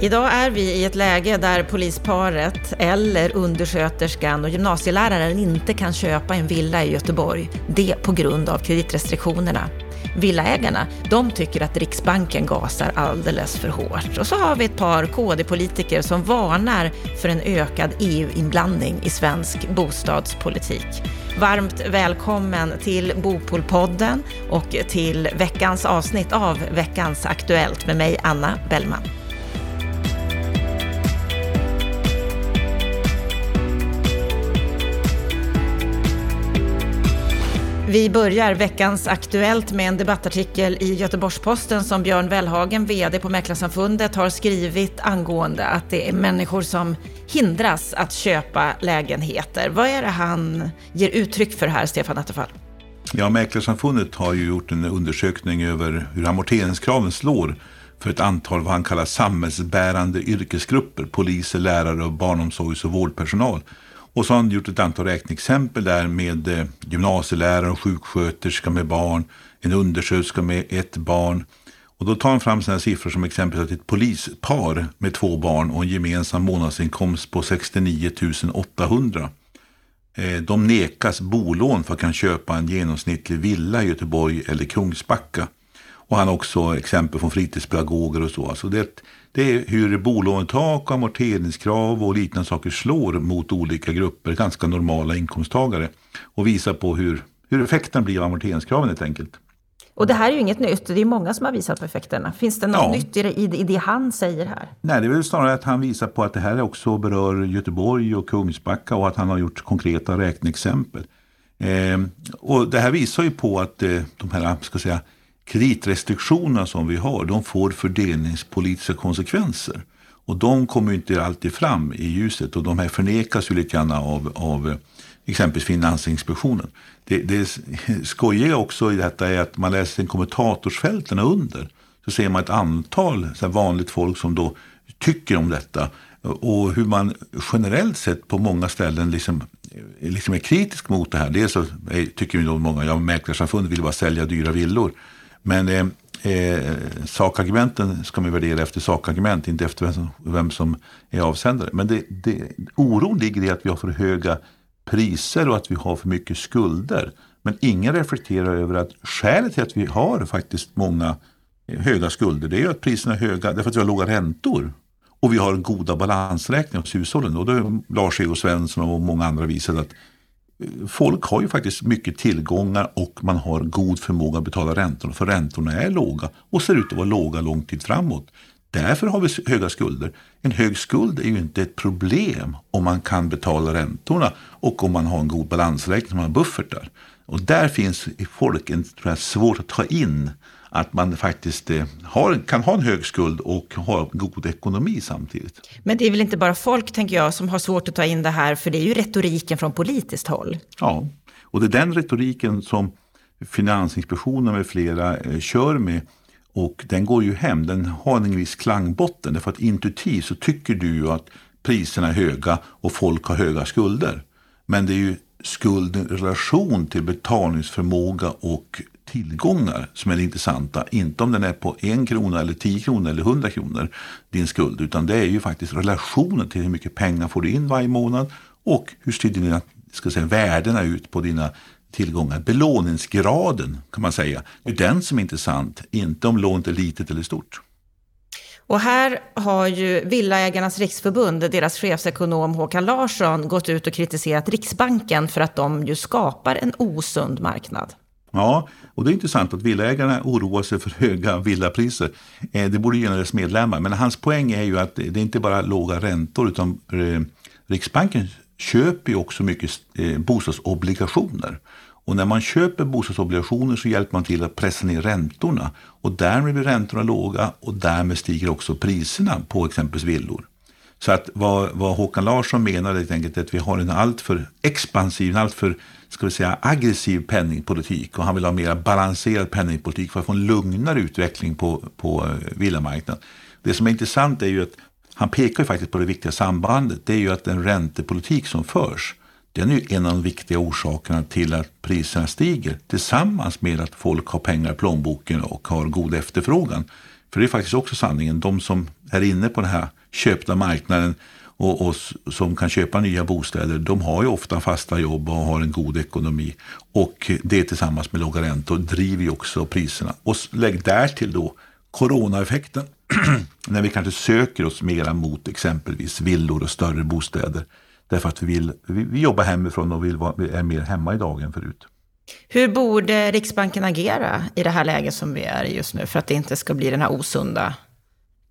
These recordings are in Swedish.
Idag är vi i ett läge där polisparet eller undersköterskan och gymnasieläraren inte kan köpa en villa i Göteborg. Det på grund av kreditrestriktionerna. Villaägarna, de tycker att Riksbanken gasar alldeles för hårt. Och så har vi ett par KD-politiker som varnar för en ökad EU-inblandning i svensk bostadspolitik. Varmt välkommen till Bopolpodden och till veckans avsnitt av Veckans Aktuellt med mig, Anna Bellman. Vi börjar veckans Aktuellt med en debattartikel i Göteborgs-Posten som Björn Wellhagen, VD på Mäklarsamfundet, har skrivit angående att det är människor som hindras att köpa lägenheter. Vad är det han ger uttryck för här, Stefan Attefall? Ja, Mäklarsamfundet har ju gjort en undersökning över hur amorteringskraven slår för ett antal vad han kallar samhällsbärande yrkesgrupper, poliser, lärare och barnomsorgs och vårdpersonal. Och så har han gjort ett antal räkneexempel där med eh, gymnasielärare och sjuksköterska med barn, en undersköterska med ett barn. Och då tar han fram sådana siffror som exempel att ett polispar med två barn och en gemensam månadsinkomst på 69 800. Eh, de nekas bolån för att kunna köpa en genomsnittlig villa i Göteborg eller Kungsbacka. Och han har också exempel från fritidspedagoger och så. Alltså det, det är hur bolånetak, amorteringskrav och liknande saker slår mot olika grupper, ganska normala inkomsttagare. Och visar på hur, hur effekten blir av amorteringskraven helt enkelt. Och det här är ju inget nytt, det är många som har visat på effekterna. Finns det något ja. nytt i det, i det han säger här? Nej, det är väl snarare att han visar på att det här också berör Göteborg och Kungsbacka och att han har gjort konkreta räkneexempel. Eh, och det här visar ju på att eh, de här, ska säga, kreditrestriktionerna som vi har, de får fördelningspolitiska konsekvenser. Och de kommer inte alltid fram i ljuset och de här förnekas ju lite grann av, av eh, exempelvis Finansinspektionen. Det, det skojiga också i detta är att man läser kommentatorsfälten under så ser man ett antal så vanligt folk som då tycker om detta och hur man generellt sett på många ställen liksom, eh, liksom är kritisk mot det här. Dels så eh, tycker ju många, ja Mäklarsamfundet vill bara sälja dyra villor. Men eh, eh, sakargumenten ska man värdera efter sakargument, inte efter vem som, vem som är avsändare. Men det, det, oron ligger i att vi har för höga priser och att vi har för mycket skulder. Men ingen reflekterar över att skälet till att vi har faktiskt många eh, höga skulder, det är att priserna är höga därför att vi har låga räntor. Och vi har goda balansräkningar hos hushållen. Och då har Lars-Ego Svensson och många andra visat att folk har ju faktiskt mycket tillgångar och man har god förmåga att betala räntorna. För räntorna är låga och ser ut att vara låga lång tid framåt. Därför har vi höga skulder. En hög skuld är ju inte ett problem om man kan betala räntorna och om man har en god balansräkning, om man har buffertar. Och där finns i folk en, tror jag, svårt att ta in att man faktiskt eh, har, kan ha en hög skuld och ha god ekonomi samtidigt. Men det är väl inte bara folk, tänker jag, som har svårt att ta in det här, för det är ju retoriken från politiskt håll. Ja, och det är den retoriken som Finansinspektionen med flera eh, kör med. Och den går ju hem, den har en viss klangbotten. Därför att intuitivt så tycker du ju att priserna är höga och folk har höga skulder. Men det är ju skulden i relation till betalningsförmåga och tillgångar som är det intressanta. Inte om den är på en krona eller tio kronor eller hundra kronor din skuld. Utan det är ju faktiskt relationen till hur mycket pengar får du in varje månad och hur ser dina ska säga, värdena ut på dina tillgångar. Belåningsgraden kan man säga. Det är den som är intressant. Inte om lånet är litet eller stort. Och här har ju Villaägarnas riksförbund, deras chefsekonom Håkan Larsson, gått ut och kritiserat Riksbanken för att de ju skapar en osund marknad. Ja, och det är intressant att villaägarna oroar sig för höga villapriser. Eh, det borde gynna deras medlemmar. Men hans poäng är ju att det är inte bara låga räntor utan eh, Riksbanken köper ju också mycket eh, bostadsobligationer. Och när man köper bostadsobligationer så hjälper man till att pressa ner räntorna. Och därmed blir räntorna låga och därmed stiger också priserna på exempelvis villor. Så att vad, vad Håkan Larsson menar är enkelt att vi har en alltför expansiv, en alltför ska vi säga, aggressiv penningpolitik och han vill ha mer balanserad penningpolitik för att få en lugnare utveckling på, på eh, villamarknaden. Det som är intressant är ju att han pekar ju faktiskt på det viktiga sambandet. Det är ju att den räntepolitik som förs den är ju en av de viktiga orsakerna till att priserna stiger tillsammans med att folk har pengar i plånboken och har god efterfrågan. För det är faktiskt också sanningen. De som är inne på den här köpta marknaden och, och, som kan köpa nya bostäder, de har ju ofta fasta jobb och har en god ekonomi. Och det tillsammans med låga räntor driver ju också priserna. Och lägg därtill då coronaeffekten, när vi kanske söker oss mera mot exempelvis villor och större bostäder. Därför att vi, vill, vi, vi jobbar hemifrån och vill vara, vi är mer hemma idag än förut. Hur borde Riksbanken agera i det här läget som vi är i just nu för att det inte ska bli den här osunda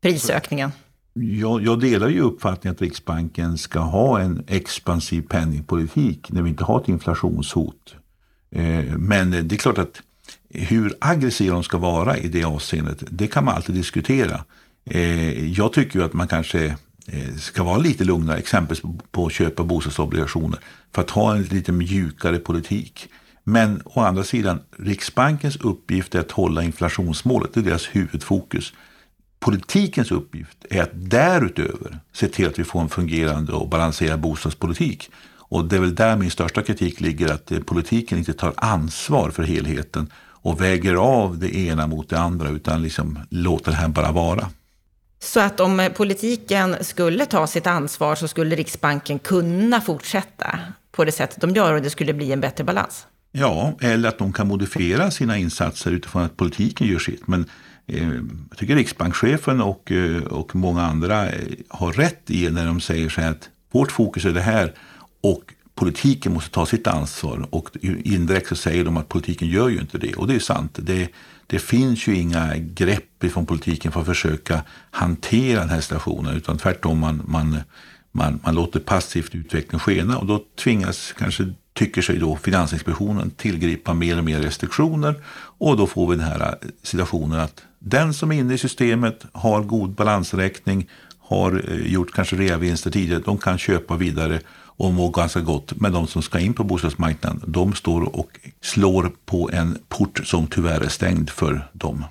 prisökningen? Jag, jag, delar ju uppfattningen att Riksbanken ska ha en expansiv penningpolitik när vi inte har ett inflationshot. Eh, men det är klart att hur aggressiva de ska vara i det avseendet, det kan man alltid diskutera. Eh, jag tycker ju att man kanske eh, ska vara lite lugnare, exempelvis på att köpa bostadsobligationer, för att ha en lite mjukare politik. Men å andra sidan, Riksbankens uppgift är att hålla inflationsmålet, det är deras huvudfokus. Politikens uppgift är att därutöver se till att vi får en fungerande och balanserad bostadspolitik. Och det är väl där min största kritik ligger, att politiken inte tar ansvar för helheten och väger av det ena mot det andra, utan liksom låter det här bara vara. Så att om politiken skulle ta sitt ansvar så skulle Riksbanken kunna fortsätta på det sättet de gör och det skulle bli en bättre balans? Ja, eller att de kan modifiera sina insatser utifrån att politiken gör sitt. Men eh, Eh, jag tycker riksbankschefen och, eh, och många andra eh, har rätt i när de säger så här att vårt fokus är det här och politiken måste ta sitt ansvar. Och indirekt så säger de att politiken gör ju inte det. Och det är sant. Det, det finns ju inga grepp ifrån politiken för att försöka hantera den här situationen. Utan tvärtom, man, man, man, man låter passivt utvecklingen skena. Och då tvingas kanske tycker sig då Finansinspektionen tillgripa mer och mer restriktioner och då får vi den här situationen att den som är inne i systemet har god balansräkning, har eh, gjort kanske reavinster tidigare, de kan köpa vidare och må ganska gott. Men de som ska in på bostadsmarknaden, de står och slår på en port som tyvärr är stängd för dem.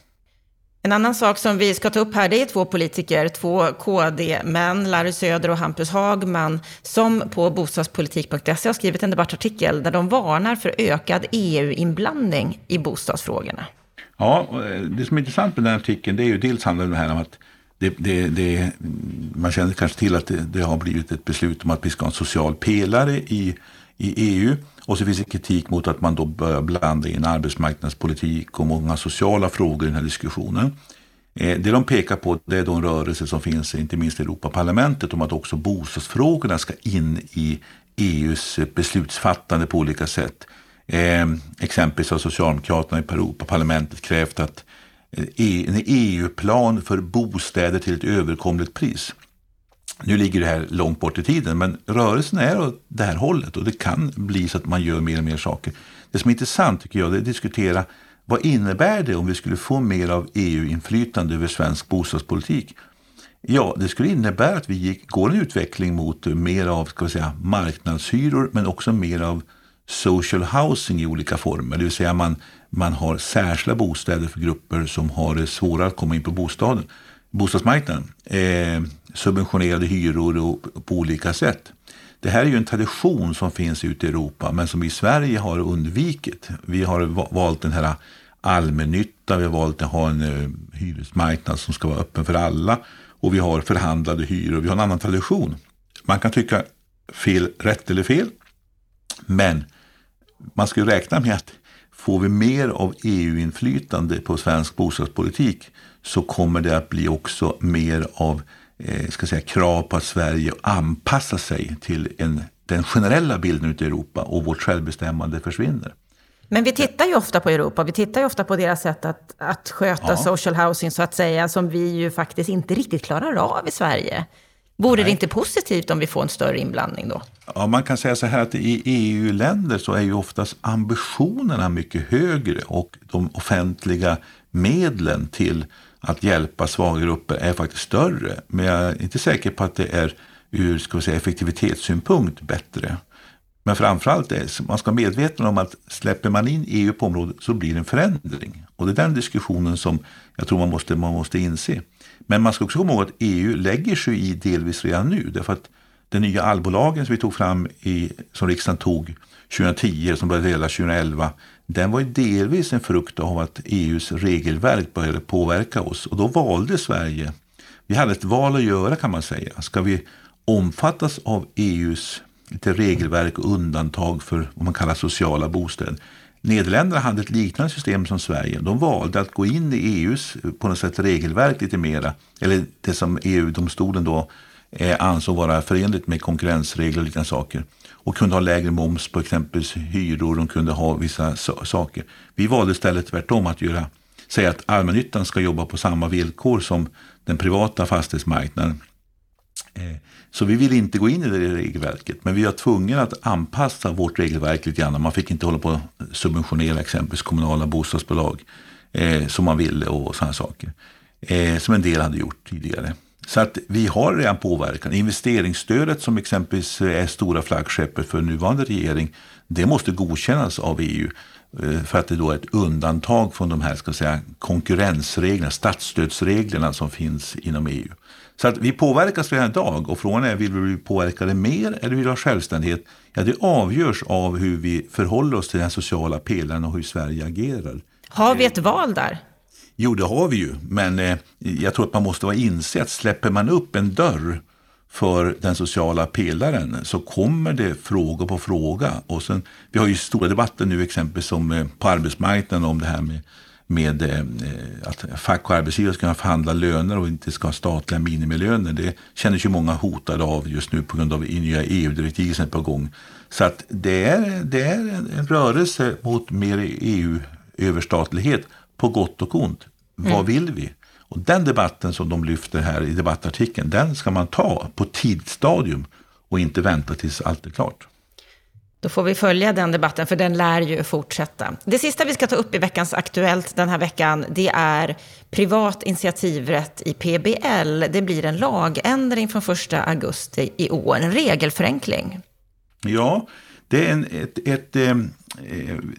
En annan sak som vi ska ta upp här, det är två politiker, två KD-män, Larry Söder och Hampus Hagman, som på bostadspolitik.se har skrivit en debattartikel där de varnar för ökad EU-inblandning i bostadsfrågorna. Ja, eh, det som är intressant med den artikeln, det är ju dels handlar det här om att det, det, det, man känner kanske till att det, det, har blivit ett beslut om att vi ska ha en social pelare i, i EU. Och så finns det kritik mot att man då börjar blanda in arbetsmarknadspolitik och många sociala frågor i den här diskussionen. Eh, det de pekar på det är då en rörelse som finns inte minst i Europaparlamentet om att också bostadsfrågorna ska in i EUs beslutsfattande på olika sätt. Eh, exempelvis har Socialdemokraterna i Europaparlamentet krävt att eh, e- en EU-plan för bostäder till ett överkomligt pris. Nu ligger det här långt bort i tiden, men rörelsen är åt det här hållet och det kan bli så att man gör mer och mer saker. Det som är intressant tycker jag, är att diskutera vad innebär det om vi skulle få mer av EU-inflytande över svensk bostadspolitik? Ja, det skulle innebära att vi gick, går en utveckling mot mer av ska vi säga, marknadshyror men också mer av social housing i olika former. Det vill säga man, man har särskilda bostäder för grupper som har det svårare att komma in på bostaden bostadsmarknaden. Eh, subventionerade hyror och, på olika sätt. Det här är ju en tradition som finns ute i Europa men som vi i Sverige har undvikit. Vi har valt den här allmännytta, vi har valt att ha en uh, hyresmarknad som ska vara öppen för alla och vi har förhandlade hyror. Vi har en annan tradition. Man kan tycka fel, rätt eller fel, men man ska ju räkna med att får vi mer av EU-inflytande på svensk bostadspolik så kommer det att bli också mer av eh, ska säga, krav på att Sverige anpassar sig till en, den generella bilden ute i Europa och vårt självbestämmande försvinner. Men vi tittar ju ofta på Europa, vi tittar ju ofta på deras sätt att, att sköta ja. social housing så att säga, som vi ju faktiskt inte riktigt klarar av i Sverige. Vore Nej. det inte positivt om vi får en större inblandning då? Ja, man kan säga så här att i EU-länder så är ju oftast ambitionerna mycket högre och de offentliga medlen till att hjälpa svaga grupper är faktiskt större. Men jag är inte säker på att det är ur ska säga, effektivitetssynpunkt bättre. Men framförallt är man ska vara medveten om att släpper man in EU på området så blir det en förändring. Och det är den diskussionen som jag tror man måste, man måste inse. Men man ska också komma ihåg att EU lägger sig i delvis redan nu. Därför att den nya allbolagen som vi tog fram i, som riksdagen tog 2010, som började gälla 2011, den var ju delvis en frukt av att EUs regelverk började påverka oss och då valde Sverige, vi hade ett val att göra kan man säga. Ska vi omfattas av EUs lite regelverk och undantag för vad man kallar sociala bostäder? Nederländerna hade ett liknande system som Sverige. De valde att gå in i EUs eh, på något sätt regelverk lite mera, eller det som EU-domstolen då eh, ansåg vara förenligt med konkurrensregler och liknande saker och kunde ha lägre moms på exempelvis hyror. De kunde ha vissa so saker. Vi valde istället tvärtom att göra, säga att allmännyttan ska jobba på samma villkor som den privata fastighetsmarknaden. Eh, så vi vill inte gå in i det regelverket, men vi var tvungna att anpassa vårt regelverk lite grann. Man fick inte hålla på att subventionera exempelvis kommunala bostadsbolag eh, som man ville och sådana saker. Eh, som en del hade gjort tidigare. Så att vi har redan påverkan. Investeringsstödet som exempelvis är stora flaggskeppet för nuvarande regering, det måste godkännas av EU eh, för att det då är ett undantag från de här ska säga, konkurrensreglerna, statsstödsreglerna som finns inom EU. Så att vi påverkas redan idag och frågan är, vill vi bli påverkade mer eller vill vi ha självständighet? Ja, det avgörs av hur vi förhåller oss till den sociala pelaren och hur Sverige agerar. Har vi ett val där? Jo, det har vi ju, men eh, jag tror att man måste vara inse att släpper man upp en dörr för den sociala pelaren så kommer det fråga på fråga. Och sen, vi har ju stora debatter nu exempelvis som, eh, på arbetsmarknaden om det här med, med eh, att fack och arbetsgivare ska förhandla löner och inte ska ha statliga minimilöner. Det känner sig många hotade av just nu på grund av nya EU-direktiv som är på gång. Så att det är, det är en rörelse mot mer EU-överstatlighet på gott och ont. Mm. Vad vill vi? Och den debatten som de lyfter här i debattartikeln, den ska man ta på tidigt stadium och inte vänta tills allt är klart. Då får vi följa den debatten, för den lär ju fortsätta. Det sista vi ska ta upp i veckans Aktuellt den här veckan, det är privat initiativrätt i PBL. Det blir en lagändring från 1 augusti i år, en regelförenkling. Ja, det är en, ett, ett, eh,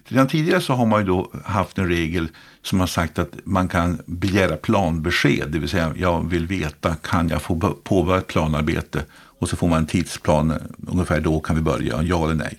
redan tidigare så har man ju då haft en regel som har sagt att man kan begära planbesked. Det vill säga jag vill veta, kan jag få påbörja ett planarbete? Och så får man en tidsplan, eh, ungefär då kan vi börja, ja eller nej.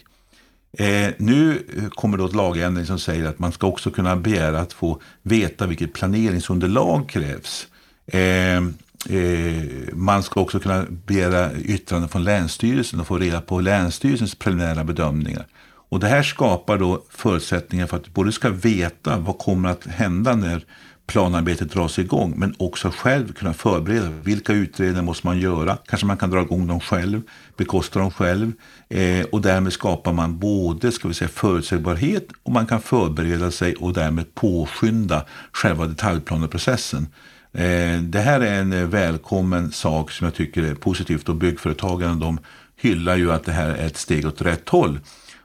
Eh, nu kommer då ett lagändring som säger att man ska också kunna begära att få veta vilket planeringsunderlag krävs. Eh, Eh, man ska också kunna begära yttrande från Länsstyrelsen och få reda på Länsstyrelsens preliminära bedömningar. Och det här skapar då förutsättningar för att du både ska veta vad kommer att hända när planarbetet dras igång men också själv kunna förbereda. Vilka utredningar måste man göra? Kanske man kan dra igång dem själv, bekosta dem själv eh, och därmed skapar man både ska vi säga, förutsägbarhet och man kan förbereda sig och därmed påskynda själva detaljplaneprocessen. Eh, det här är en eh, välkommen sak som jag tycker är positivt och byggföretagen de hyllar ju att det här är ett steg åt rätt håll.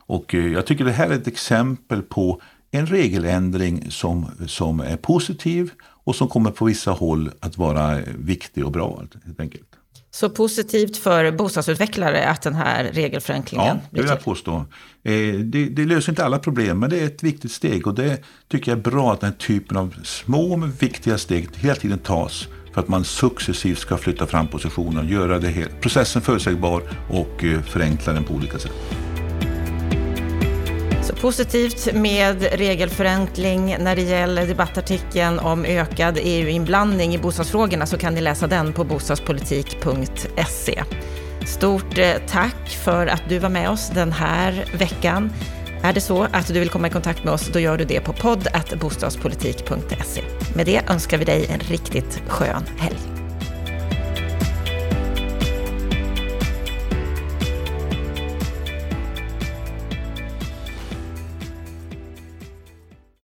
Och eh, jag tycker det här är ett exempel på en regeländring som, som är positiv och som kommer på vissa håll att vara viktig och bra helt enkelt. Så positivt för bostadsutvecklare att den här regelförenklingen Ja, det vill jag påstå. Eh, det, det, löser inte alla problem, men det är ett viktigt steg. Och det tycker jag är bra att den här typen av små men viktiga steg hela tiden tas för att man successivt ska flytta fram positionen, göra det helt, processen förutsägbar och eh, förenkla den på olika sätt. Positivt med regelförenkling när det gäller debattartikeln om ökad EU-inblandning i bostadsfrågorna så kan ni läsa den på bostadspolitik.se. Stort eh, tack för att du var med oss den här veckan. Är det så att du vill komma i kontakt med oss, då gör du det på podd bostadspolitik.se. Med det önskar vi dig en riktigt skön helg.